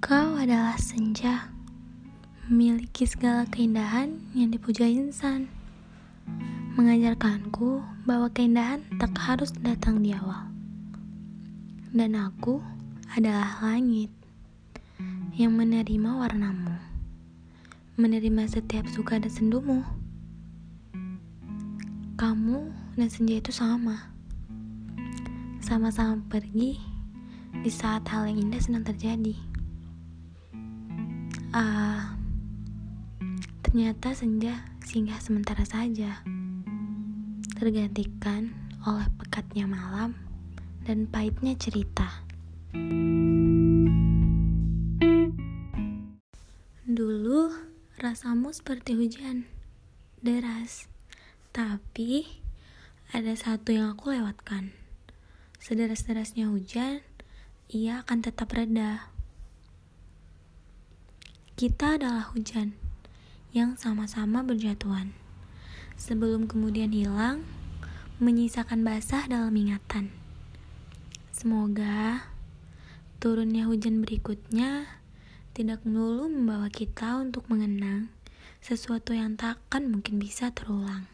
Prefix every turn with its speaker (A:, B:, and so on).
A: Kau adalah senja, memiliki segala keindahan yang dipuja insan. Mengajarkanku bahwa keindahan tak harus datang di awal. Dan aku adalah langit yang menerima warnamu, menerima setiap suka dan sendumu. Kamu dan senja itu sama, sama-sama pergi di saat hal yang indah sedang terjadi. Ah, ternyata senja singgah sementara saja, tergantikan oleh pekatnya malam dan pahitnya cerita. Dulu rasamu seperti hujan deras, tapi ada satu yang aku lewatkan. Sederas-derasnya hujan, ia akan tetap reda. Kita adalah hujan yang sama-sama berjatuhan. Sebelum kemudian hilang, menyisakan basah dalam ingatan. Semoga turunnya hujan berikutnya tidak melulu membawa kita untuk mengenang sesuatu yang takkan mungkin bisa terulang.